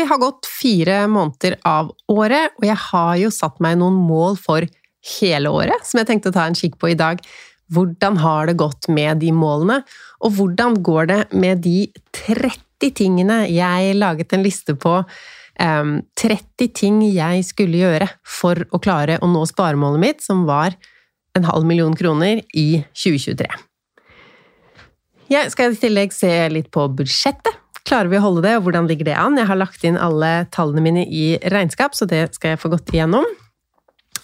Det har gått fire måneder av året, og jeg har jo satt meg noen mål for hele året, som jeg tenkte å ta en kikk på i dag. Hvordan har det gått med de målene, og hvordan går det med de 30 tingene jeg laget en liste på? Um, 30 ting jeg skulle gjøre for å klare å nå sparemålet mitt, som var en halv million kroner i 2023. Jeg skal i tillegg se litt på budsjettet. Klarer vi å holde det, og hvordan ligger det an? Jeg har lagt inn alle tallene mine i regnskap, så det skal jeg få gått igjennom.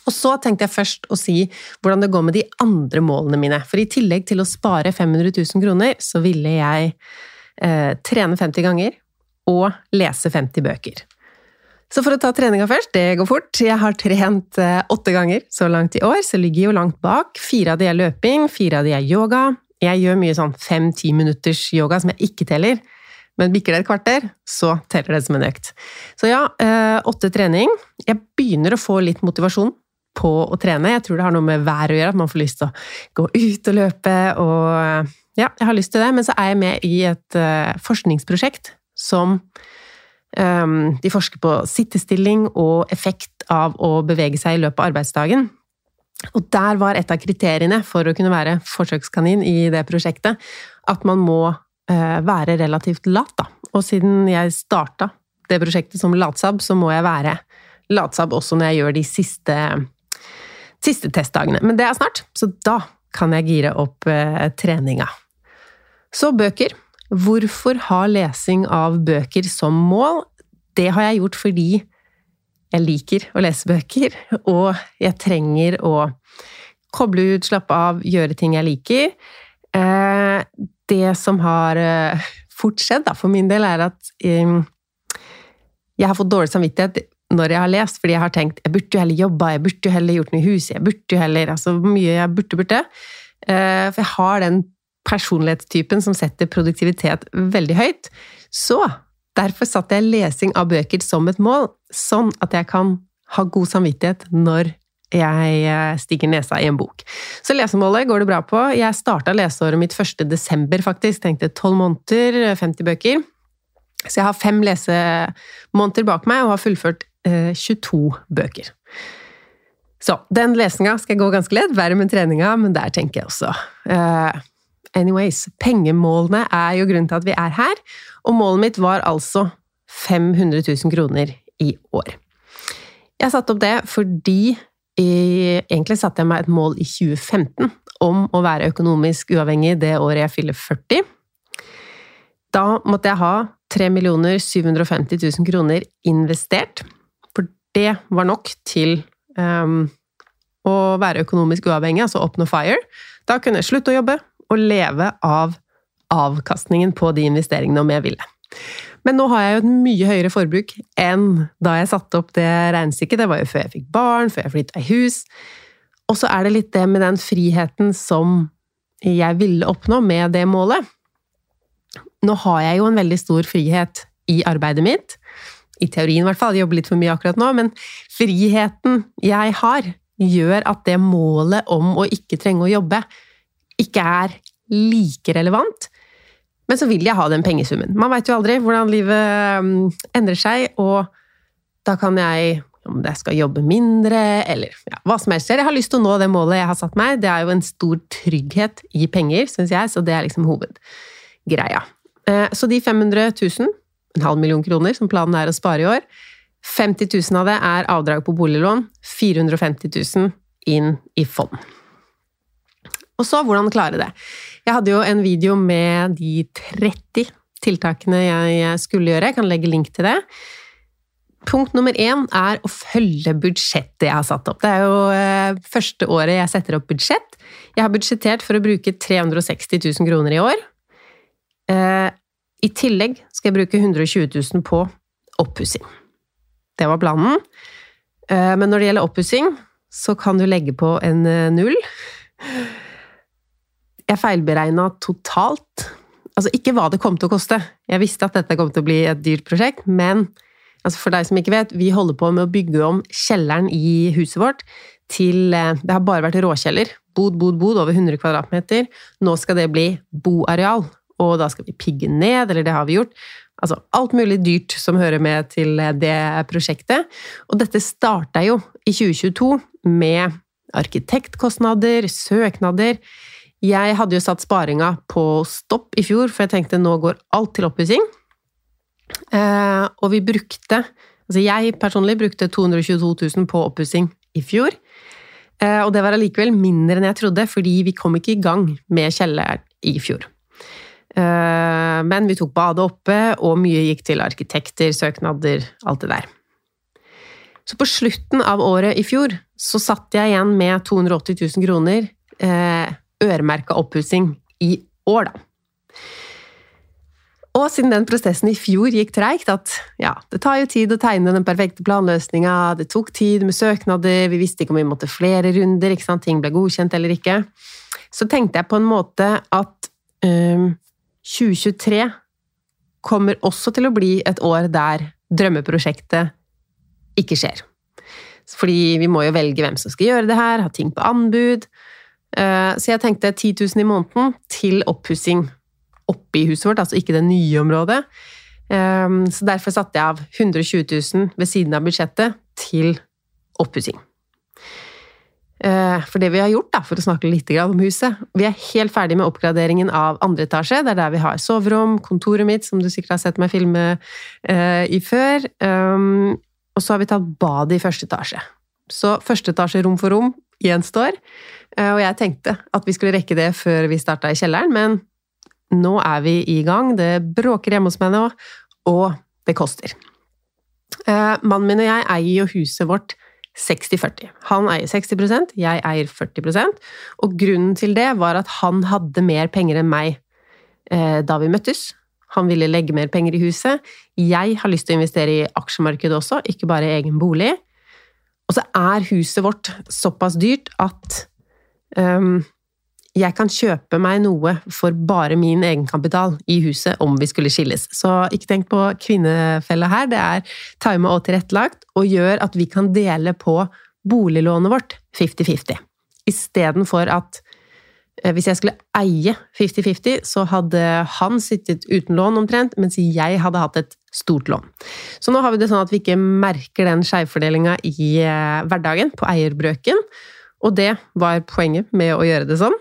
Og så tenkte jeg først å si hvordan det går med de andre målene mine. For i tillegg til å spare 500 000 kroner, så ville jeg eh, trene 50 ganger og lese 50 bøker. Så for å ta treninga først, det går fort. Jeg har trent eh, åtte ganger så langt i år, så ligger jo langt bak. Fire av de er løping, fire av de er yoga. Jeg gjør mye sånn fem-ti minutters yoga som jeg ikke teller. Men bikker det et kvarter, så teller det som en økt. Så ja, eh, åtte trening. Jeg begynner å få litt motivasjon på å trene. Jeg tror det har noe med været å gjøre, at man får lyst til å gå ut og løpe og Ja, jeg har lyst til det, men så er jeg med i et uh, forskningsprosjekt som De forsker på sittestilling og effekt av å bevege seg i løpet av arbeidsdagen. Og der var et av kriteriene for å kunne være forsøkskanin i det prosjektet at man må Eh, være relativt lat, da. Og siden jeg starta det prosjektet som latsabb, så må jeg være latsabb også når jeg gjør de siste, siste testdagene. Men det er snart, så da kan jeg gire opp eh, treninga. Så bøker. Hvorfor ha lesing av bøker som mål? Det har jeg gjort fordi jeg liker å lese bøker, og jeg trenger å koble ut, slappe av, gjøre ting jeg liker. Eh, det som har eh, fort skjedd, for min del, er at jeg har fått dårlig samvittighet når jeg har lest, fordi jeg har tenkt jeg burde jo heller jobba, jeg burde jo heller gjort noe i huset, jeg burde jo heller Altså mye jeg burde, burde. Uh, for jeg har den personlighetstypen som setter produktivitet veldig høyt. Så derfor satte jeg lesing av bøker som et mål, sånn at jeg kan ha god samvittighet når jeg eh, stikker nesa i en bok. Så lesemålet går det bra på. Jeg starta leseåret mitt 1. desember, faktisk. Tenkte 12 måneder, 50 bøker. Så jeg har fem lesemåneder bak meg og har fullført eh, 22 bøker. Så den lesinga skal gå ganske lett, verre med treninga, men der tenker jeg også uh, Anyways, pengemålene er jo grunnen til at vi er her, og målet mitt var altså 500 000 kroner i år. Jeg satte opp det fordi Egentlig satte jeg meg et mål i 2015 om å være økonomisk uavhengig det året jeg fyller 40. Da måtte jeg ha 3 750 000 kroner investert. for det var nok til um, å være økonomisk uavhengig, altså oppnå FIRE, da kunne jeg slutte å jobbe og leve av avkastningen på de investeringene om jeg ville. Men nå har jeg jo et mye høyere forbruk enn da jeg satte opp det regnestykket. Det var jo før jeg fikk barn, før jeg flytta i hus. Og så er det litt det med den friheten som jeg ville oppnå med det målet. Nå har jeg jo en veldig stor frihet i arbeidet mitt. I teorien, i hvert fall. Jeg jobber litt for mye akkurat nå. Men friheten jeg har, gjør at det målet om å ikke trenge å jobbe, ikke er like relevant. Men så vil jeg ha den pengesummen. Man veit jo aldri hvordan livet um, endrer seg, og da kan jeg om jeg skal jobbe mindre, eller ja, hva som helst. Jeg har lyst til å nå det målet jeg har satt meg. Det er jo en stor trygghet i penger, syns jeg, så det er liksom hovedgreia. Eh, så de 500 000, en halv million kroner, som planen er å spare i år, 50 000 av det er avdrag på boliglån, 450 000 inn i fond. Og så hvordan klare det. Jeg hadde jo en video med de 30 tiltakene jeg skulle gjøre. Jeg kan legge link til det. Punkt nummer én er å følge budsjettet jeg har satt opp. Det er jo eh, første året jeg setter opp budsjett. Jeg har budsjettert for å bruke 360 000 kroner i år. Eh, I tillegg skal jeg bruke 120 000 på oppussing. Det var planen. Eh, men når det gjelder oppussing, så kan du legge på en null. Jeg feilberegna totalt. Altså ikke hva det kom til å koste. Jeg visste at dette kom til å bli et dyrt prosjekt, men altså for deg som ikke vet, vi holder på med å bygge om kjelleren i huset vårt til eh, Det har bare vært råkjeller. Bod, bod, bod, over 100 kvadratmeter. Nå skal det bli boareal, og da skal vi pigge ned, eller det har vi gjort. Altså alt mulig dyrt som hører med til det prosjektet. Og dette starta jo i 2022 med arkitektkostnader, søknader jeg hadde jo satt sparinga på stopp i fjor, for jeg tenkte nå går alt til oppussing. Eh, og vi brukte Altså jeg personlig brukte 222 000 på oppussing i fjor. Eh, og det var allikevel mindre enn jeg trodde, fordi vi kom ikke i gang med kjelleren i fjor. Eh, men vi tok badet oppe, og mye gikk til arkitekter, søknader, alt det der. Så på slutten av året i fjor så satt jeg igjen med 280 000 kroner øremerka oppussing i år, da. Og siden den prosessen i fjor gikk treigt, at ja, det tar jo tid å tegne den perfekte planløsninga, det tok tid med søknader, vi visste ikke om vi måtte flere runder, ikke sant? ting ble godkjent eller ikke, så tenkte jeg på en måte at um, 2023 kommer også til å bli et år der drømmeprosjektet ikke skjer. Fordi vi må jo velge hvem som skal gjøre det her, ha ting på anbud. Eh, så jeg tenkte 10 000 i måneden til oppussing oppe i huset vårt, altså ikke det nye området. Eh, så derfor satte jeg av 120 000 ved siden av budsjettet til oppussing. Eh, for det vi har gjort, da, for å snakke litt om huset Vi er helt ferdig med oppgraderingen av andre etasje. Det er der vi har soverom, kontoret mitt, som du sikkert har sett meg filme i før. Og så har vi tatt badet i første etasje. Så første etasje rom for rom gjenstår. Eh, og jeg tenkte at vi skulle rekke det før vi starta i kjelleren, men nå er vi i gang. Det bråker hjemme hos meg nå, og det koster. Eh, mannen min og jeg eier jo huset vårt 60-40. Han eier 60% jeg eier 40% og grunnen til det var at han hadde mer penger enn meg eh, da vi møttes. Han ville legge mer penger i huset. Jeg har lyst til å investere i aksjemarkedet også, ikke bare i egen bolig. Og så er huset vårt såpass dyrt at um, jeg kan kjøpe meg noe for bare min egenkapital i huset om vi skulle skilles. Så ikke tenk på kvinnefella her, det er tima og tilrettelagt og gjør at vi kan dele på boliglånet vårt 50-50. Istedenfor at Eh, hvis jeg skulle eie 50-50, så hadde han sittet uten lån omtrent, mens jeg hadde hatt et stort lån. Så nå har vi det sånn at vi ikke merker den skjevfordelinga i eh, hverdagen, på eierbrøken. Og det var poenget med å gjøre det sånn.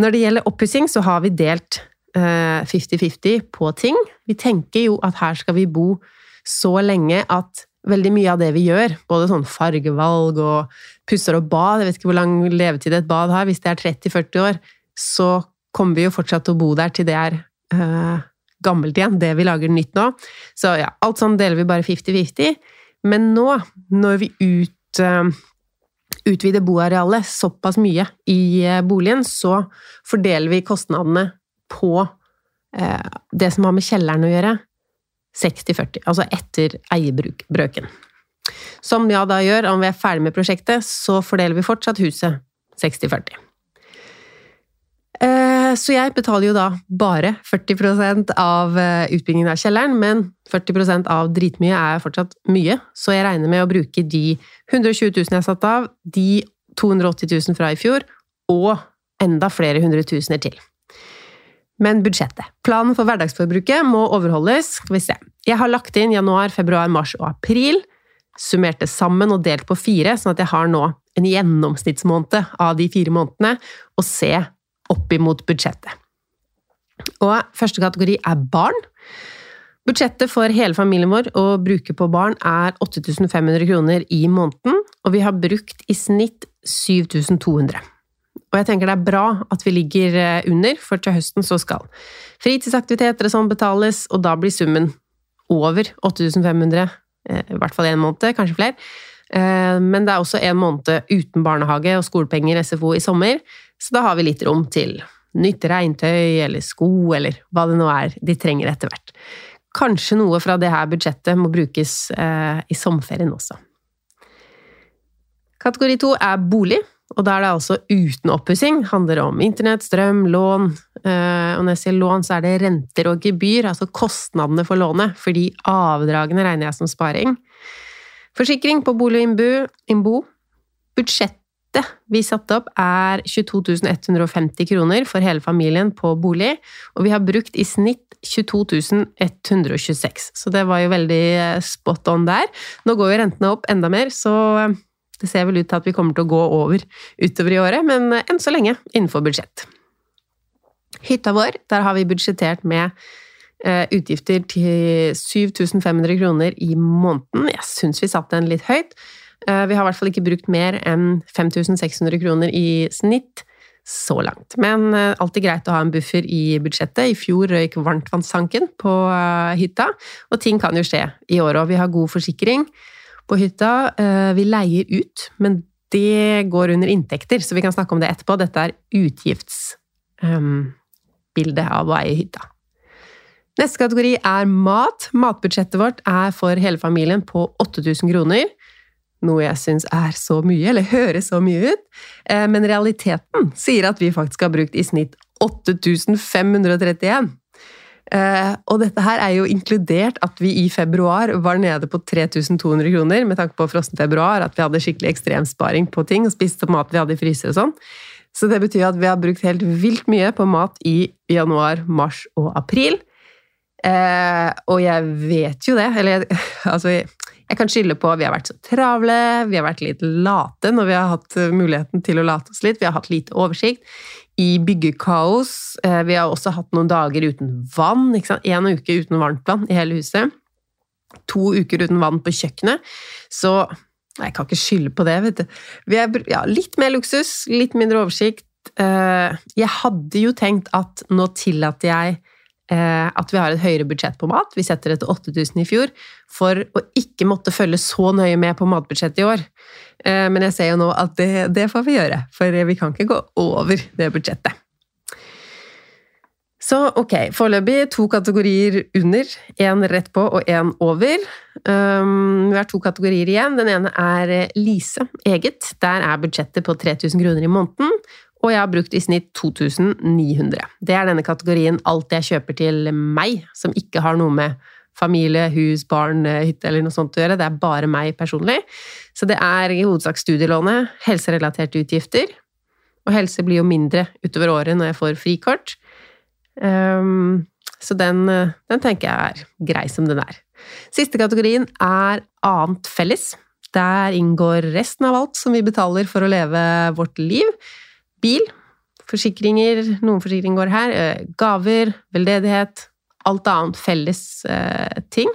Når det gjelder oppussing, så har vi delt 50-50 eh, på ting. Vi tenker jo at her skal vi bo så lenge at veldig mye av det vi gjør, både sånn fargevalg og pusser og bad Jeg vet ikke hvor lang levetid et bad har. Hvis det er 30-40 år, så kommer vi jo fortsatt til å bo der til det er øh, gammelt igjen, det vi lager nytt nå. Så ja, alt sånn deler vi bare 50-50. Men nå, når vi ut, eh, utvider boarealet såpass mye i eh, boligen, så fordeler vi kostnadene på eh, det som har med kjelleren å gjøre, 60-40, altså etter eierbrøken. Som ja da gjør, om vi er ferdig med prosjektet, så fordeler vi fortsatt huset 60-40. Eh, Så jeg betaler jo da bare 40 av eh, utbyggingen av kjelleren, men 40% av dritmye er fortsatt mye, så jeg regner med å bruke de 120 000 jeg satt av, de 280 000 fra i fjor, og enda flere hundre tusener til. Men budsjettet. Planen for hverdagsforbruket må overholdes. Skal vi se. Jeg har lagt inn januar, februar, mars og april. Summert det sammen og delt på fire, sånn at jeg har nå en gjennomsnittsmåned av de fire månedene og se opp imot budsjettet. Og første kategori er barn. Budsjettet for hele familien vår å bruke på barn er 8500 kroner i måneden, og vi har brukt i snitt 7200. Og jeg tenker det er bra at vi ligger eh, under, for til høsten så skal fritidsaktiviteter og sånn betales, og da blir summen over 8500, eh, i hvert fall én måned, kanskje flere. Eh, Men det er også en måned uten barnehage og skolepenger SFO i sommer, så da har vi litt rom til nytt regntøy eller sko eller hva det nå er de trenger etter hvert. Kanskje noe fra det her budsjettet må brukes eh, i sommerferien også. Kategori to er bolig, og da er det altså uten oppussing. Handler om internett, strøm, lån. eh, Og når jeg sier lån, så er det renter og gebyr, altså kostnadene for lånet, fordi avdragene regner jeg som sparing. Forsikring på bolig og innbo. innbo. Budsjettet vi satte opp er 22 150 kroner for hele familien på bolig, og vi har brukt i snitt 22 126. Så det var jo veldig eh, spot on der. Nå går jo rentene opp enda mer, så eh, det ser vel ut til at vi kommer til å gå over utover i året, men eh, enn så lenge innenfor budsjett. Hytta vår, der har vi budsjettert med utgifter til 7500 kroner i måneden. Jeg syns vi satte den litt høyt. Eh, vi har i hvert fall ikke brukt mer enn 5600 kroner i snitt så langt. Men eh, alltid greit å ha en buffer i budsjettet. I fjor røyk varmtvannstanken på eh, hytta, og ting kan jo skje i år òg. Vi har god forsikring på hytta. Vi leier ut, men det går under inntekter, så vi kan snakke om det etterpå. Dette er utgiftsbildet av å eie hytta. Neste kategori er mat. Matbudsjettet vårt er for hele familien på 8000 kroner. Noe jeg syns er så mye, eller høres så mye ut. Eh, Men realiteten sier at vi faktisk har brukt i snitt 8531. Eh, Og dette her er jo inkludert at vi i februar var nede på 3200 kroner, med tanke på frossen februar, at vi hadde skikkelig ekstremsparing på ting, og spiste mat vi hadde i fryser og sånn. Så det betyr at vi har brukt helt vilt mye på mat i januar, mars og april. Eh, og jeg vet jo det, eller altså jeg, kan skylde på at vi har vært så travle, vi har vært litt late når vi har hatt eh, muligheten til å late oss litt, vi har hatt lite oversikt. I byggekaos. Eh, vi har også hatt noen dager uten vann, ikke sant? en uke uten varmt vann i hele huset. To uker uten vann på kjøkkenet. Så jeg kan ikke skylde på det, vet du. Vi er ja, litt mer luksus, litt mindre oversikt. Eh, Jeg hadde jo tenkt at nå tillater jeg at vi har et høyere budsjett på mat. Vi setter det til 8000 i fjor, for å ikke måtte følge så nøye med på matbudsjettet i år. Eh, Men jeg ser jo nå at det, det får vi gjøre, for vi kan ikke gå over det budsjettet. Så ok, foreløpig to kategorier under. Én rett på og én over. Um, vi har to kategorier igjen. Den ene er eh, Lise eget. Der er budsjettet på 3000 kroner i måneden. Og jeg har brukt i snitt 2900. Det er denne kategorien alt jeg kjøper til meg, som ikke har noe med familie, hus, barn, eh, hytte eller noe sånt å gjøre. Det er bare meg personlig. Så det er i hovedsak studielånet, helserelaterte utgifter. Og helse blir jo mindre utover året når jeg får frikort. Um, så den, eh, den tenker jeg er grei som den er. Siste kategorien er annet felles. Der inngår resten av alt som vi betaler for å leve vårt liv. Bil, forsikringer, noen forsikringer går her, eh, gaver, veldedighet, alt annet felles eh, ting.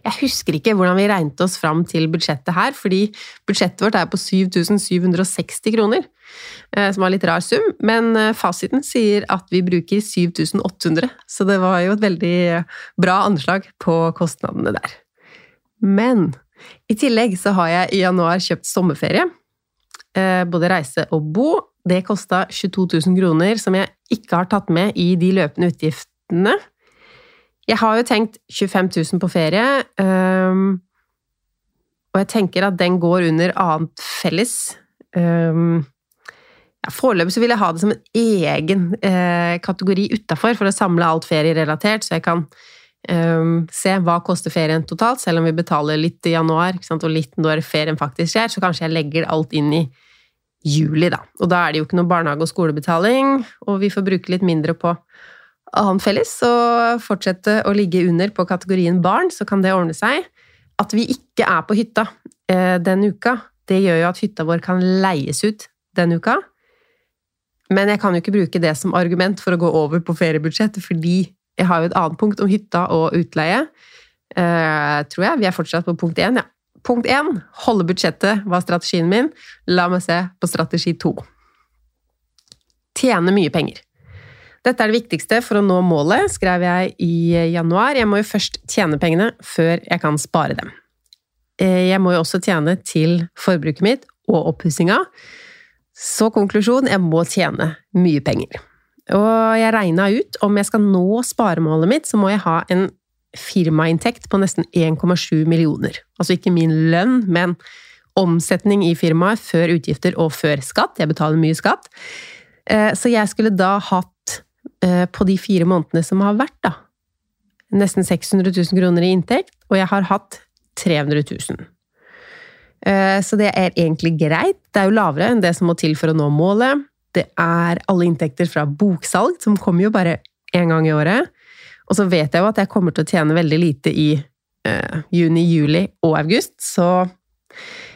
Jeg husker ikke hvordan vi regnet oss fram til budsjettet her, fordi budsjettet vårt er på 7760 kroner, eh, som var litt rar sum, men fasiten sier at vi bruker 7800, så det var jo et veldig bra anslag på kostnadene der. Men I tillegg så har jeg i januar kjøpt sommerferie. Både reise og bo. Det kosta 22 000 kroner, som jeg ikke har tatt med i de løpende utgiftene. Jeg har jo tenkt 25 000 på ferie, um, og jeg tenker at den går under annet felles. Um, ja, Foreløpig vil jeg ha det som en egen eh, kategori utafor, for å samle alt ferierelatert, så jeg kan um, se hva koster ferien totalt, selv om vi betaler litt i januar og litt når ferien faktisk skjer, så kanskje jeg legger alt inn i juli, da. Og da er det jo ikke noe barnehage- og skolebetaling, og vi får bruke litt mindre på annen felles, og fortsette å ligge under på kategorien barn, så kan det ordne seg. At vi ikke er på hytta eh, den uka, det gjør jo at hytta vår kan leies ut den uka. Men jeg kan jo ikke bruke det som argument for å gå over på feriebudsjett, fordi jeg har jo et annet punkt om hytta og utleie. Eh, tror jeg. Vi er fortsatt på punkt én, ja. Punkt én holde budsjettet var strategien min. La meg se på strategi to. Tjene mye penger. Dette er det viktigste for å nå målet, skrev jeg i januar. Jeg må jo først tjene pengene før jeg kan spare dem. Eh, jeg må jo også tjene til forbruket mitt og oppussinga. Så konklusjon jeg må tjene mye penger. Og jeg regna ut om jeg skal nå sparemålet mitt, så må jeg ha en firmainntekt på nesten 1,7 millioner. Altså ikke min lønn, men omsetning i firmaet før utgifter og før skatt. Jeg betaler mye skatt. Eh, så jeg skulle da hatt Eh, på de fire månedene som har vært, da. Nesten 600 000 kroner i inntekt, og jeg har hatt 300 000. Eh, så det er egentlig greit. Det er jo lavere enn det som må til for å nå målet. Det er alle inntekter fra boksalg, som kommer jo bare én gang i året. Og så vet jeg jo at jeg kommer til å tjene veldig lite i eh, juni, juli og august, så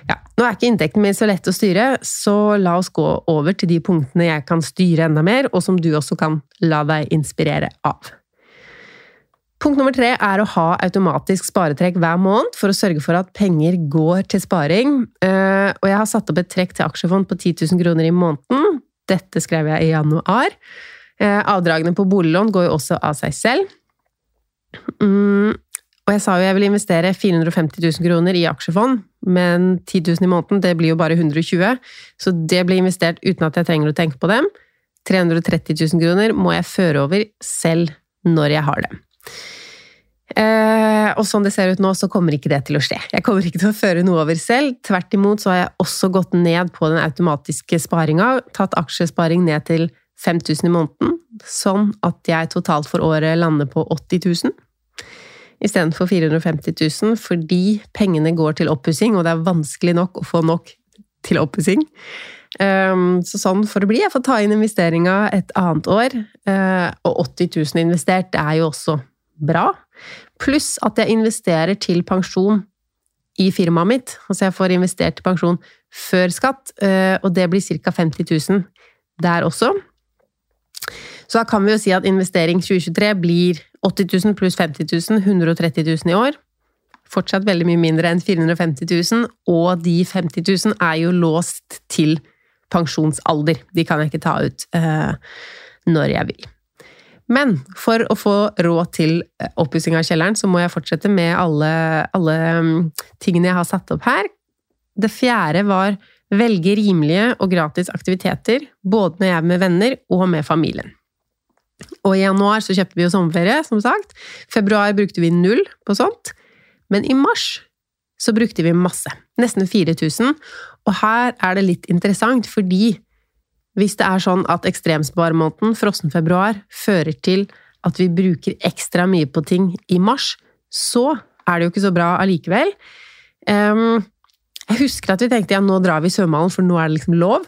ja, nå er ikke inntekten min så lett å styre, så la oss gå over til de punktene jeg kan styre enda mer, og som du også kan la deg inspirere av. Punkt nummer tre er å ha automatisk sparetrekk hver måned for å sørge for at penger går til sparing. Eh, og jeg har satt opp et trekk til aksjefond på 10 000 kroner i måneden. Dette skrev jeg i januar. Eh, avdragene på boliglån går jo også av seg selv. Mm, og jeg sa jo jeg ville investere 450 000 kroner i aksjefond, men 10 000 i måneden, det blir jo bare 120, så det blir investert uten at jeg trenger å tenke på dem. 330 000 kroner må jeg føre over selv når jeg har dem. Eh, og sånn det ser ut nå, så kommer ikke det til å skje. Jeg kommer ikke til å føre noe over selv. Tvert imot så har jeg også gått ned på den automatiske sparinga, tatt aksjesparing ned til 5000 i måneden, sånn at jeg totalt for året lander på 80 000 istedenfor 450 000, fordi pengene går til oppussing, og det er vanskelig nok å få nok til oppussing. Ehm, så sånn får det bli. Jeg får ta inn investeringa et annet år. Eh, og 80 000 investert er jo også bra. Pluss at jeg investerer til pensjon i firmaet mitt. Altså jeg får investert til pensjon før skatt, eh, og det blir ca. 50 000 der også. Så da kan vi jo si at investering 2023 blir 80 000 pluss 50 000, 130 000 i år. Fortsatt veldig mye mindre enn 450 000, og de 50 000 er jo låst til pensjonsalder. De kan jeg ikke ta ut eh, når jeg vil. Men for å få råd til eh, oppussing av kjelleren, så må jeg fortsette med alle, alle mm, tingene jeg har satt opp her. Det fjerde var velge rimelige og gratis aktiviteter, både når jeg er med venner og med familien. Og i januar så kjøpte vi jo sommerferie, som sagt. Februar brukte vi null på sånt. Men i mars så brukte vi masse. Nesten 4000. Og her er det litt interessant, fordi hvis det er sånn at ekstremsparemåneden, frossen februar, fører til at vi bruker ekstra mye på ting i mars, så er det jo ikke så bra allikevel. Um, jeg husker at vi tenkte ja, nå drar vi i svømmehallen, for nå er det liksom lov.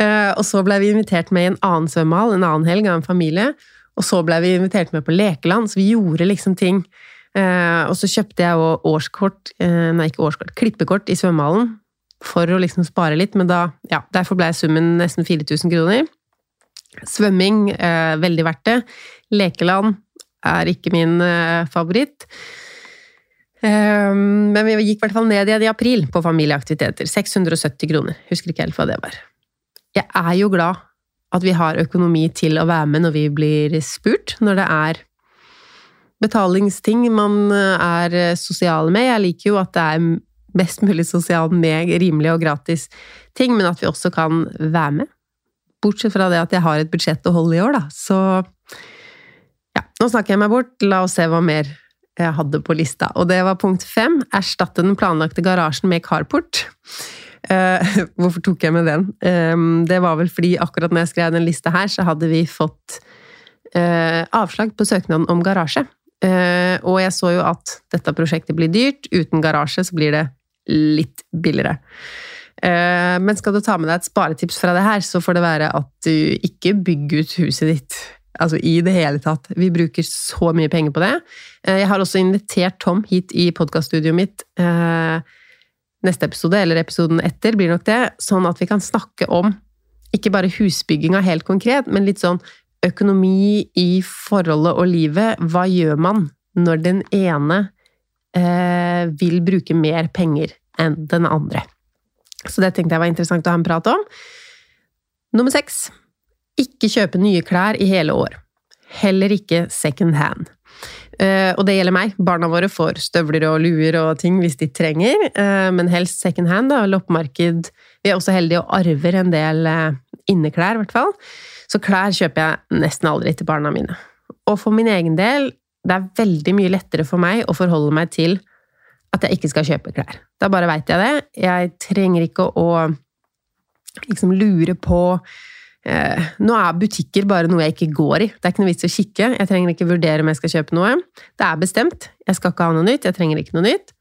Uh, og så ble vi invitert med i en annen svømmehall en annen helg av en familie. Og så ble vi invitert med på lekeland, så vi gjorde liksom ting. Uh, og så kjøpte jeg òg årskort, uh, nei ikke årskort, klippekort i svømmehallen. For å liksom spare litt, men da, ja, derfor ble summen nesten 4000 kroner. Svømming, veldig verdt det. Lekeland er ikke min favoritt. Eh, men vi gikk i hvert fall ned igjen i april på familieaktiviteter. 670 kroner. Husker ikke helt hva det var. Jeg er jo glad at vi har økonomi til å være med når vi blir spurt, når det er betalingsting man er sosiale med. Jeg liker jo at det er mest mulig sosial med rimelig og gratis ting, men at vi også kan være med. Bortsett fra det at jeg har et budsjett å holde i år, da. Så ja, nå snakker jeg meg bort. La oss se hva mer jeg hadde på lista. Og det var punkt fem. Erstatte den planlagte garasjen med carport. Uh, hvorfor tok jeg med den? Um, det var vel fordi akkurat når jeg skrev den lista her, så hadde vi fått uh, avslag på søknaden om garasje. Uh, og jeg så jo at dette prosjektet blir dyrt. Uten garasje så blir det litt billigere. Men skal du ta med deg et sparetips fra det her, så får det være at du ikke bygger ut huset ditt Altså i det hele tatt. Vi bruker så mye penger på det. Eh, jeg har også invitert Tom hit i podkaststudioet mitt. Neste episode, eller episoden etter, blir nok det. Sånn at vi kan snakke om ikke bare husbygginga helt konkret, men litt sånn økonomi i forholdet og livet. Hva gjør man når den ene eh, vil bruke mer penger enn den andre? Så det tenkte jeg var interessant å ha en prat om. Nummer seks ikke kjøpe nye klær i hele år. Heller ikke second hand. Eh, og det gjelder meg. Barna våre får støvler og luer og ting hvis de trenger, eh, men helst second hand. Loppemarked. Vi er også heldige og arver en del eh, inneklær, i hvert fall. Så klær kjøper jeg nesten aldri til barna mine. Og for min egen del, det er veldig mye lettere for meg å forholde meg til at jeg ikke skal kjøpe klær. Da bare veit jeg det. Jeg trenger ikke å liksom lure på Eh, nå er butikker bare noe jeg ikke går i. Det er ikke noe vits å kikke. Jeg trenger ikke vurdere om jeg skal kjøpe noe. Det er bestemt. Jeg skal ikke ha noe nytt. Jeg trenger ikke noe nytt.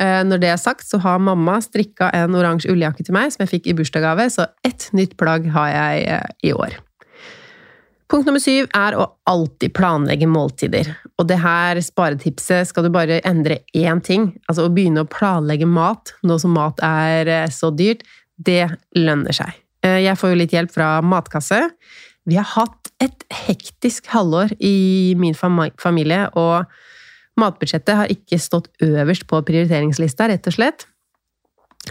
Eh, når det er sagt, så har mamma strikka en oransje ulljakke til meg som jeg fikk i bursdagsgave, så ett nytt plagg har jeg eh, i år. Punkt nummer syv er å alltid planlegge måltider. Og det her sparetipset skal du bare endre én ting. Altså å begynne å planlegge mat, nå som mat er så dyrt, det lønner seg. Eh, jeg får jo litt hjelp fra Matkasse. Vi har hatt et hektisk halvår i min familie, og matbudsjettet har ikke stått øverst på prioriteringslista, rett og slett.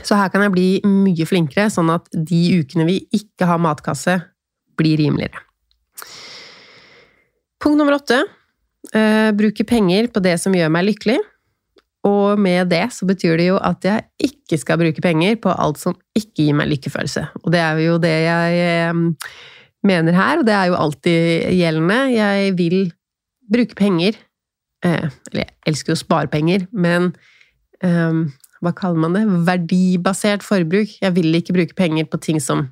Så her kan jeg bli mye flinkere, sånn at de ukene vi ikke har matkasse, blir rimeligere. Punkt nummer åtte. Eh, bruke penger på det som gjør meg lykkelig. Og med det så betyr det jo at jeg ikke skal bruke penger på alt som ikke gir meg lykkefølelse. Og det er jo det jeg eh, mener her, og det er jo alltid gjeldende. Jeg vil bruke penger eh, Eller jeg elsker jo å spare penger, men um, hva kaller man det? Verdibasert forbruk. Jeg vil ikke bruke penger på ting som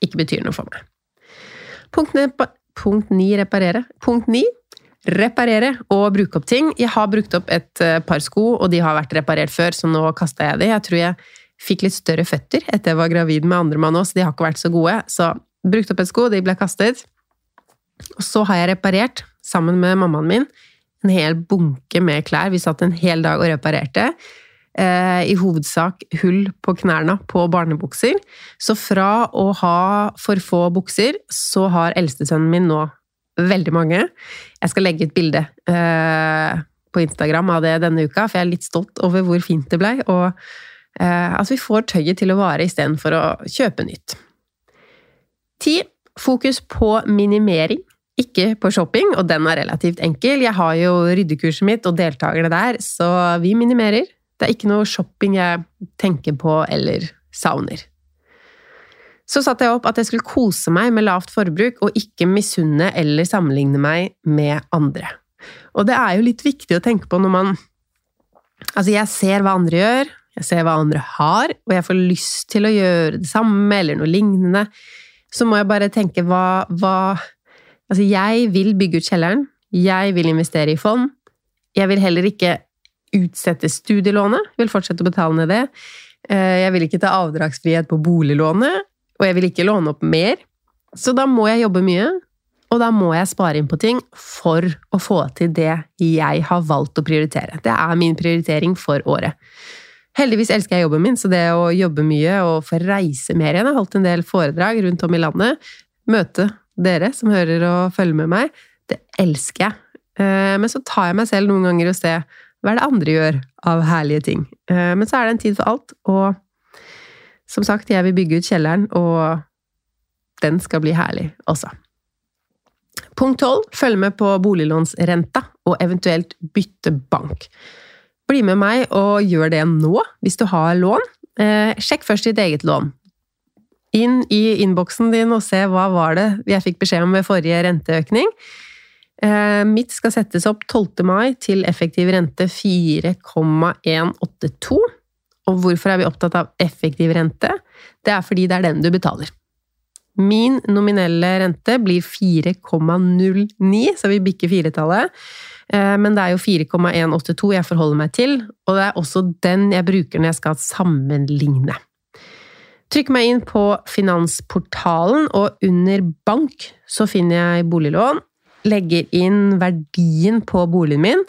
ikke betyr noe for meg. Punkt, punkt ni reparere. Punkt ni reparere og bruke opp ting. Jeg har brukt opp et eh, par sko, og de har vært reparert før, så nå kasta jeg de. Jeg tror jeg fikk litt større føtter etter jeg var gravid med andre mann òg, så de har ikke vært så gode. Så brukt opp et sko, de ble kastet. Og så har jeg reparert, sammen med mammaen min, en hel bunke med klær. Vi satt en hel dag og reparerte. Eh, I hovedsak hull på knærne på barnebukser. Så fra å ha for få bukser, så har eldstesønnen min nå veldig mange. Jeg skal legge ut bilde uh, på Instagram av det denne uka, for jeg er litt stolt over hvor fint det blei. Og uh, at vi får tøyet til å vare istedenfor å kjøpe nytt. Ti. Fokus på minimering, ikke på shopping, og den er relativt enkel. Jeg har jo ryddekurset mitt og deltakerne der, så vi minimerer. Det er ikke noe shopping jeg tenker på eller savner. Så satte jeg opp at jeg skulle kose meg med lavt forbruk, og ikke misunne eller sammenligne meg med andre. Og det er jo litt viktig å tenke på når man Altså, jeg ser hva andre gjør, jeg ser hva andre har, og jeg får lyst til å gjøre det samme eller noe lignende. Så må jeg bare tenke hva, hva Altså, jeg vil bygge ut kjelleren. Jeg vil investere i fond. Jeg vil heller ikke utsette studielånet. Jeg Vil fortsette å betale ned det. Eh, jeg vil ikke ta avdragsfrihet på boliglånet og jeg vil ikke låne opp mer. Så da må jeg jobbe mye, og da må jeg spare inn på ting for å få til det jeg har valgt å prioritere. Det er min prioritering for året. Heldigvis elsker jeg jobben min, så det å jobbe mye og få reise mer igjen Jeg har holdt en del foredrag rundt om i landet. Møte dere som hører og følger med meg. Det elsker jeg. Eh, men så tar jeg meg selv noen ganger og ser hva er det andre gjør av herlige ting. Eh, men så er det en tid for alt, og som sagt, jeg vil bygge ut kjelleren, og den skal bli herlig også. Punkt tolv følg med på boliglånsrenta, og eventuelt bytte bank. bli med meg og gjør det nå, hvis du har lån. Eh, sjekk først ditt eget lån. Inn i innboksen din og se hva var det jeg fikk beskjed om ved forrige renteøkning. Eh, mitt skal settes opp 12. mai til effektiv rente 4,182. Og hvorfor er vi opptatt av effektiv rente? Det er fordi det er den du betaler. Min nominelle rente blir 4,09, så vi bikker firetallet. Eh, men det er jo 4,182 jeg forholder meg til, og det er også den jeg bruker når jeg skal sammenligne. Trykk meg inn på Finansportalen, og under bank så finner jeg boliglån. Legger inn verdien på boligen min.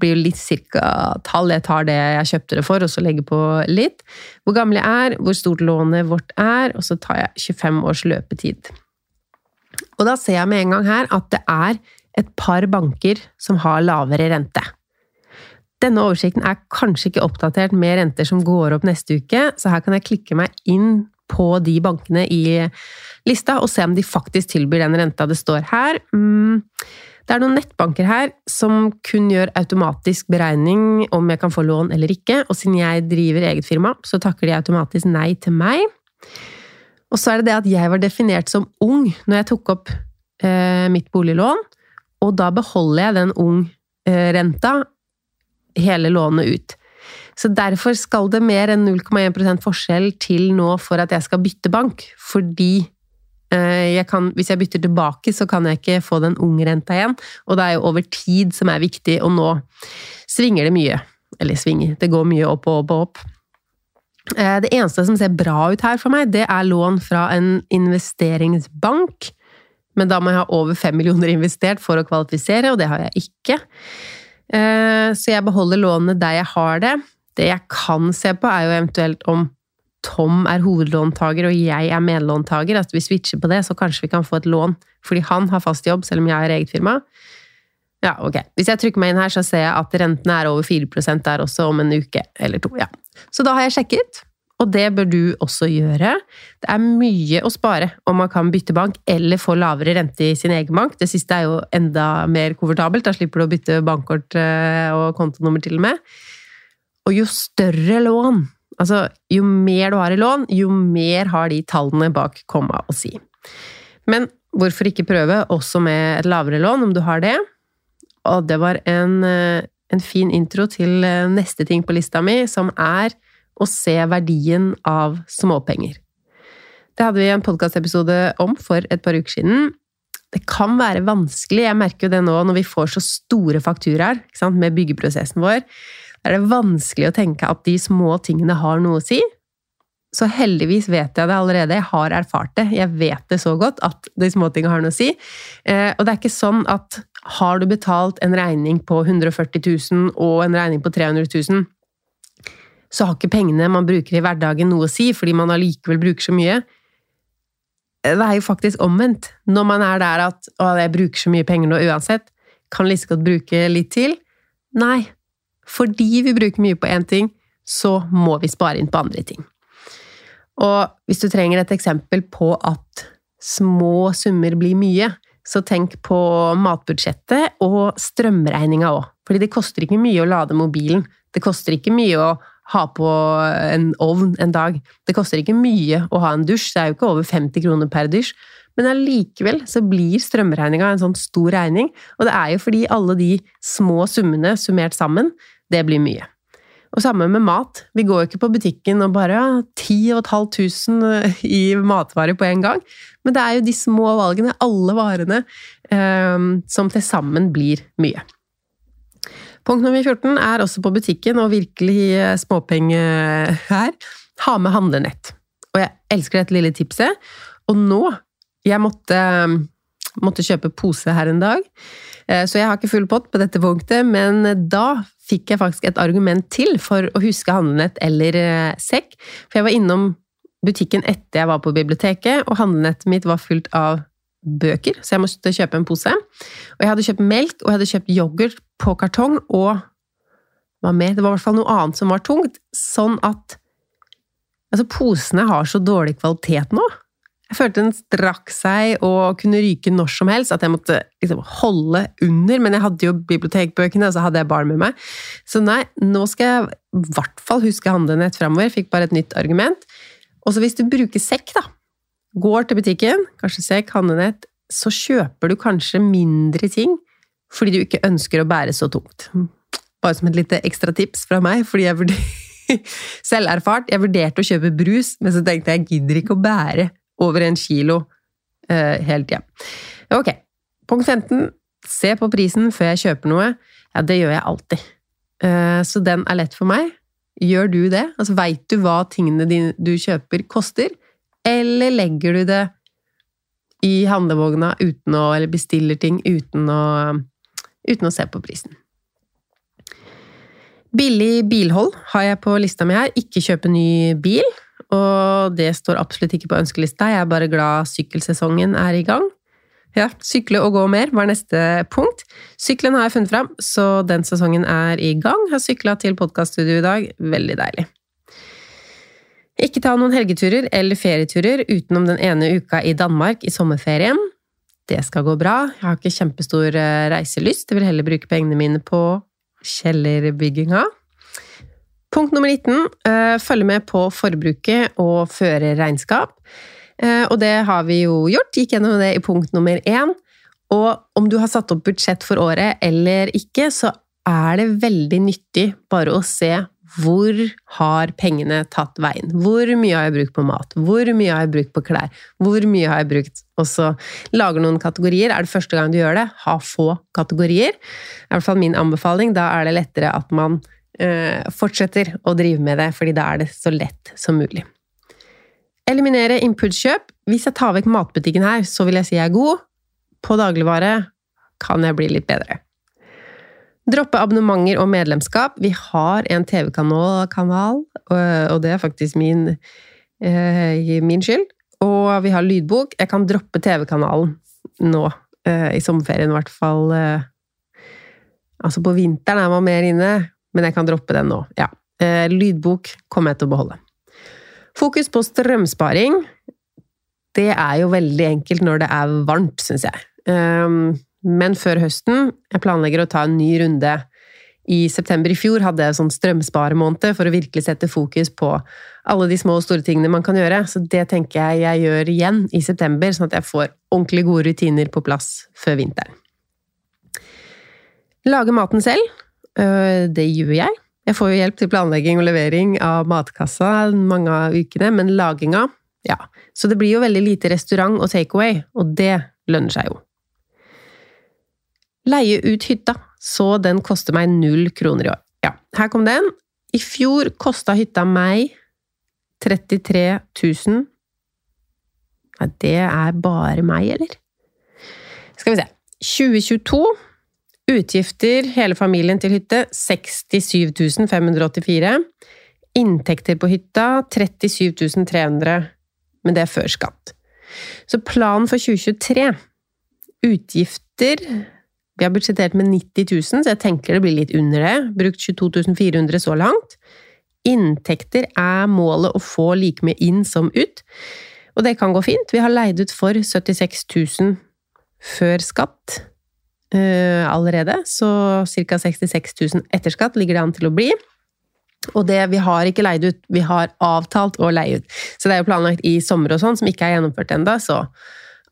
Blir jo litt cirka tall. Jeg tar det jeg kjøpte det for, og så legger på litt. Hvor gammel jeg er, hvor stort lånet vårt er, og så tar jeg 25 års løpetid. Og da ser jeg med en gang her at det er et par banker som har lavere rente. Denne oversikten er kanskje ikke oppdatert med renter som går opp neste uke, så her kan jeg klikke meg inn på de bankene i lista og se om de faktisk tilbyr den renta det står her. Mm, det er noen nettbanker her som kun gjør automatisk beregning om jeg kan få lån eller ikke, og siden jeg driver eget firma, så takker de automatisk nei til meg. Og så er det det at jeg var definert som ung når jeg tok opp eh, mitt boliglån, og da beholder jeg den ung-renta hele lånet ut. Så derfor skal det mer enn 0,1% forskjell til nå for at jeg skal bytte bank. Fordi eh, jeg kan, hvis jeg bytter tilbake, så kan jeg ikke få den ungrenta igjen. Og det er jo over tid som er viktig, og nå svinger det mye. Eller svinger, det går mye opp og opp og opp. Eh, det eneste som ser bra ut her for meg, det er lån fra en investeringsbank. Men da må jeg ha over fem millioner investert for å kvalifisere, og det har jeg ikke. Eh, så jeg beholder lånene der jeg har det. Det jeg kan se på, er jo eventuelt om Tom er hovedlåntaker og jeg er medlåntaker. At vi switcher på det, så kanskje vi kan få et lån fordi han har fast jobb, selv om jeg har eget firma. Ja, ok. Hvis jeg trykker meg inn her, så ser jeg at rentene er over 4% der også om en uke eller to. Ja. Så da har jeg sjekket, og det bør du også gjøre. Det er mye å spare om man kan bytte bank eller få lavere rente i sin egen bank. Det siste er jo enda mer komfortabelt, da slipper du å bytte bankkort eh, og kontonummer til og med. Og jo større lån, altså jo mer du har i lån, jo mer har de tallene bak komma å si. Men hvorfor ikke prøve også med et lavere lån, om du har det? Og det var en, eh, en fin intro til eh, neste ting på lista mi, som er å se verdien av småpenger. Det hadde vi en podkastepisode om for et par uker siden. Det kan være vanskelig, jeg merker jo det nå når vi får så store fakturaer med byggeprosessen vår er det vanskelig å tenke at de små tingene har noe å si. Så heldigvis vet jeg det allerede, jeg har erfart det. Jeg vet det så godt at de små tingene har noe å si. Eh, og det er ikke sånn at har du betalt en regning på 140 000 og en regning på 300 000, så har ikke pengene man bruker i hverdagen noe å si, fordi man allikevel bruker så mye. Det er jo faktisk omvendt. Når man er der at 'å, jeg bruker så mye penger nå uansett', kan like godt bruke litt til. Nei, fordi vi bruker mye på én ting, så må vi spare inn på andre ting. Og hvis du trenger et eksempel på at små summer blir mye, så tenk på matbudsjettet og strømregninga òg. Fordi det koster ikke mye å lade mobilen. Det koster ikke mye å ha på en ovn en dag. Det koster ikke mye å ha en dusj, det er jo ikke over 50 kroner per dusj. Men allikevel så blir strømregninga en sånn stor regning, og det er jo fordi alle de små summene summert sammen det blir mye. Og samme med mat. Vi går jo ikke på butikken og bare ja, 10 500 i matvarer på en gang. Men det er jo de små valgene, alle varene, eh, som til sammen blir mye. Punkt nummer 14 er også på butikken, og virkelig småpenge her. Ha med handlenett. Og jeg elsker dette lille tipset. Og nå Jeg måtte, måtte kjøpe pose her en dag, eh, så jeg har ikke full pott på dette punktet, men da fikk jeg faktisk et argument til for å huske handlenett eller eh, sekk. For jeg var innom butikken etter jeg var på biblioteket, og handlenettet mitt var fullt av bøker, så jeg måtte kjøpe en pose. Og jeg hadde kjøpt melk, og jeg hadde kjøpt yoghurt på kartong, og hva mer? Det var i hvert fall noe annet som var tungt. Sånn at Altså, posene har så dårlig kvalitet nå. Jeg følte den strakk seg og kunne ryke når som helst, at jeg måtte liksom holde under. Men jeg hadde jo bibliotekbøkene, og så hadde jeg barn med meg. Så nei, nå skal jeg i hvert fall huske handlenett framover. Fikk bare et nytt argument. Og så hvis du bruker sekk, da. Går til butikken, kanskje sekk, handlenett, så kjøper du kanskje mindre ting fordi du ikke ønsker å bære så tungt. Bare som et lite ekstra tips fra meg, fordi jeg vurder selv erfart. Jeg vurderte å kjøpe brus, men så tenkte jeg jeg gidder ikke å bære over en kilo uh, hele tida. Ok, punkt 15. Se på prisen før jeg kjøper noe. Ja, det gjør jeg alltid. Uh, så den er lett for meg. Gjør du det? Altså, Veit du hva tingene dine, du kjøper, koster? Eller legger du det i handlevogna uten å, eller bestiller ting uten å, uten å se på prisen? Billig bilhold har jeg på lista mi her. Ikke kjøpe ny bil. Og det står absolutt ikke på ønskelista, jeg er bare glad sykkelsesongen er i gang. Ja, sykle og gå mer var neste punkt. Sykkelen har jeg funnet fram, så den sesongen er i gang. Jeg har sykla til podkaststudio i dag, veldig deilig. Ikke ta noen helgeturer eller ferieturer utenom den ene uka i Danmark i sommerferien. Det skal gå bra. Jeg har ikke kjempestor eh, reiselyst, jeg vil heller bruke pengene mine på kjellerbygginga. Punkt nummer 19. Eh, følge med på forbruket og føre regnskap. Eh, og det har vi jo gjort. Gikk gjennom det i punkt nummer 1. Og om du har satt opp budsjett for året eller ikke, så er det veldig nyttig bare å se hvor har pengene tatt veien? Hvor mye har jeg brukt på mat? Hvor mye har jeg brukt på klær? Hvor mye har jeg brukt Og så lager noen kategorier. Er det første gang du gjør det, ha få kategorier. I hvert fall min anbefaling. Da er det lettere at man fortsetter å drive med det, fordi da er det så lett som mulig. Eliminere impulskjøp. Hvis jeg tar vekk matbutikken her, så vil jeg si jeg er god. På dagligvare kan jeg bli litt bedre. Droppe abonnementer og medlemskap. Vi har en TV-kanal, og det er faktisk min, eh, min skyld. Og vi har lydbok. Jeg kan droppe TV-kanalen nå, eh, i sommerferien i hvert fall. Eh, altså på vinteren er man mer inne, men jeg kan droppe den nå. Ja. Lydbok kommer jeg til å beholde. Fokus på strømsparing. Det er jo veldig enkelt når det er varmt, syns jeg. Men før høsten Jeg planlegger å ta en ny runde. I september i fjor hadde jeg sånn strømsparemåned for å virkelig sette fokus på alle de små og store tingene man kan gjøre. Så det tenker jeg jeg gjør igjen i september, sånn at jeg får ordentlig gode rutiner på plass før vinteren. Lage maten selv. Øh, det gjør jeg. Jeg får jo hjelp til planlegging og levering av matkassa mange av ukene, men laginga ja. Så det blir jo veldig lite restaurant og takeaway, og det lønner seg jo. Leie ut hytta, så den koster meg null kroner i år. Ja, her kom den. I fjor kosta hytta meg 33 000. Ja, det er bare meg, eller? Skal vi se. 2022. Utgifter, hele familien til hytte, 67 584. Inntekter på hytta, 37 300. Men det er før skatt. Så planen for 2023 Utgifter vi har budsjettert med 90 000, så jeg tenker det blir litt under det. Brukt 22 400 så langt. Inntekter er målet å få like mye inn som ut. Og det kan gå fint. Vi har leid ut for 76 000 før skatt uh, allerede, så ca. 66 000 etter skatt ligger det an til å bli. Og det, vi har ikke leid ut, vi har avtalt å leie ut. Så det er jo planlagt i sommer og sånn, som ikke er gjennomført ennå, så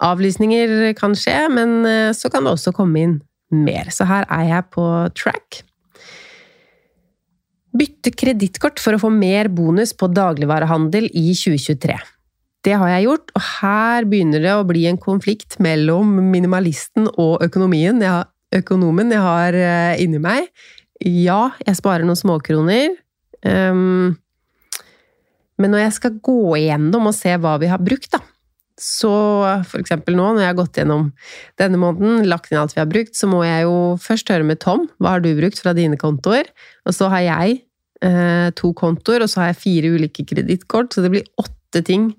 avlysninger kan skje, men uh, så kan det også komme inn mer. Så her er jeg på track. Bytte kredittkort for å få mer bonus på dagligvarehandel i 2023. Det har jeg gjort, og her begynner det å bli en konflikt mellom minimalisten og økonomien. Jeg har, økonomen jeg har eh, inni meg. Ja, jeg sparer noen småkroner. Um, men når jeg skal gå igjennom og se hva vi har brukt, da, så for eksempel nå, når jeg har gått gjennom denne måneden, lagt inn alt vi har brukt, så må jeg jo først høre med Tom. Hva har du brukt fra dine kontoer? Og så har jeg eh, to kontoer, og så har jeg fire ulike kredittkort, så det blir åtte ting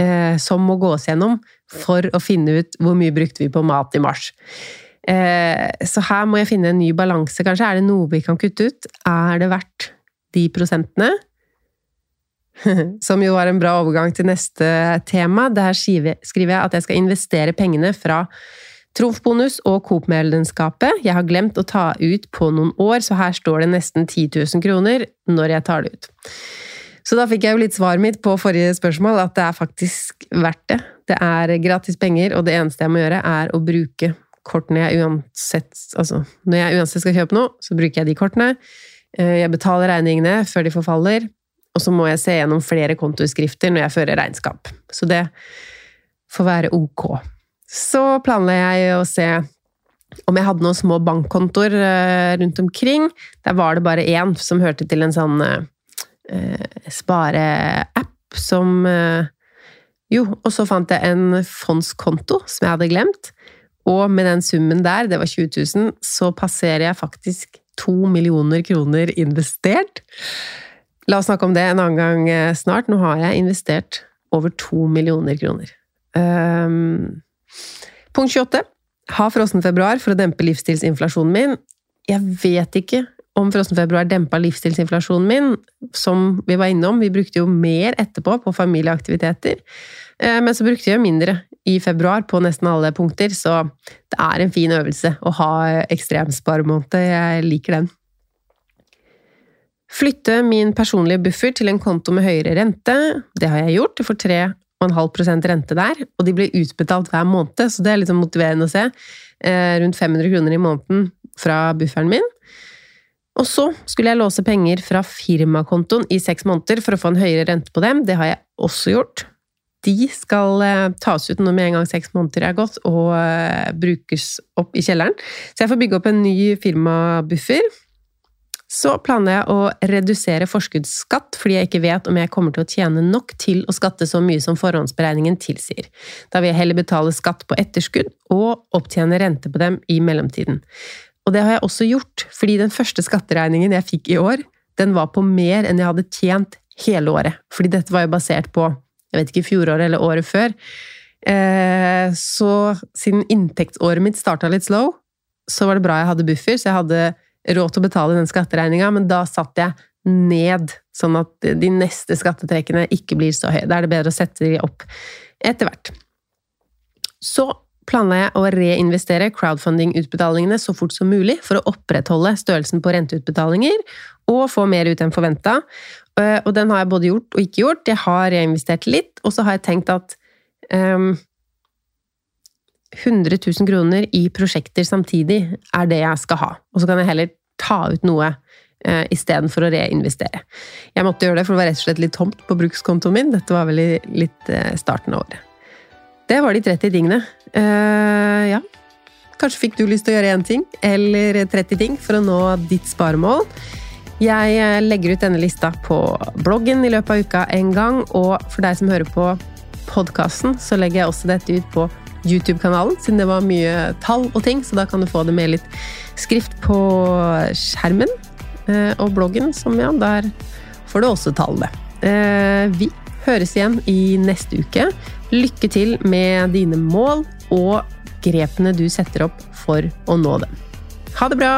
eh, som må gås gjennom for å finne ut hvor mye brukte vi på mat i mars. Eh, så her må jeg finne en ny balanse, kanskje. Er det noe vi kan kutte ut? Er det verdt de prosentene? som jo var en bra overgang til neste tema. Der skriver jeg at jeg skal investere pengene fra Trumfbonus og Coop-medlemskapet. Jeg har glemt å ta ut på noen år, så her står det nesten 10 000 kroner når jeg tar det ut. Så da fikk jeg jo litt svaret mitt på forrige spørsmål, at det er faktisk verdt det. Det er gratis penger, og det eneste jeg må gjøre, er å bruke kortene jeg uansett Altså, når jeg uansett skal kjøpe noe, så bruker jeg de kortene. Eh, jeg betaler regningene før de forfaller, og så må jeg se gjennom flere kontoskrifter når jeg fører regnskap. Så det får være ok. Så planla jeg å se om jeg hadde noen små bankkontoer eh, rundt omkring. Der var det bare én som hørte til en sånn eh, spareapp som eh, Jo, og så fant jeg en fondskonto som jeg hadde glemt. Og med den summen der, det var 20 000, så passerer jeg faktisk to millioner kroner investert. La oss snakke om det en annen gang eh, snart. Nå har jeg investert over to millioner kroner. Um, punkt 28. Ha frossen februar for å dempe livsstilsinflasjonen min. Jeg vet ikke om frossenfebruar dempa livsstilsinflasjonen min, som vi var innom. Vi brukte jo mer etterpå på familieaktiviteter, eh, men så brukte jeg mindre i februar på nesten alle punkter, så det er en fin øvelse å ha ekstremsparemåned. Jeg liker den. Flytte min personlige buffer til en konto med høyere rente. Det har jeg gjort. Jeg får 3,5% rente der, og de blir utbetalt hver måned, så det er liksom motiverende å se. Eh, rundt 500 kroner i måneden fra bufferen min. Og så skulle jeg låse penger fra firmakontoen i seks måneder for å få en høyere rente på dem. Det har jeg også gjort de skal eh, tas ut når med en gang seks måneder er gått, og eh, brukes opp i kjelleren. Så jeg får bygge opp en ny firmabuffer. Så planla jeg å redusere forskuddsskatt, fordi jeg ikke vet om jeg kommer til å tjene nok til å skatte så mye som forhåndsberegningen tilsier. Da vil jeg heller betale skatt på etterskudd og opptjene rente på dem i mellomtiden. Og det har jeg også gjort, fordi den første skatteregningen jeg fikk i år, den var på mer enn jeg hadde tjent hele året. Fordi dette var jo basert på jeg vet ikke, fjoråret eller året før. Eh, så siden inntektsåret mitt starta litt slow, så var det bra jeg hadde buffer, så jeg hadde råd til å betale den skatteregninga, men da satt jeg ned, sånn at de neste skattetrekkene ikke blir så høye. Da er det bedre å sette de opp etter hvert. Så planla jeg å reinvestere crowdfunding-utbetalingene så fort som mulig for å opprettholde størrelsen på renteutbetalinger og få mer ut enn forventa. Eh, og den har jeg både gjort og ikke gjort. Jeg har reinvestert litt, og så har jeg tenkt at um, 100 000 kroner i prosjekter samtidig er det jeg skal ha. Og så kan jeg heller ta ut noe uh, istedenfor å reinvestere. Jeg måtte gjøre det, for det var rett og slett litt tomt på brukskontoen min. Dette var vel i litt uh, starten av året. Det var de 30 tingene. Uh, ja. Kanskje fikk du lyst til å gjøre én ting, eller 30 ting, for å nå ditt sparemål. Jeg eh, legger ut denne lista på bloggen i løpet av uka en gang, og for deg som hører på podkasten, så legger jeg også dette ut på YouTube-kanalen, siden det var mye tall og ting, så da kan du få det med litt skrift på skjermen. Eh, og bloggen, som ja, der får du også tallene. Vi høres igjen i neste uke. Lykke til med dine mål og grepene du setter opp for å nå dem. Ha det bra!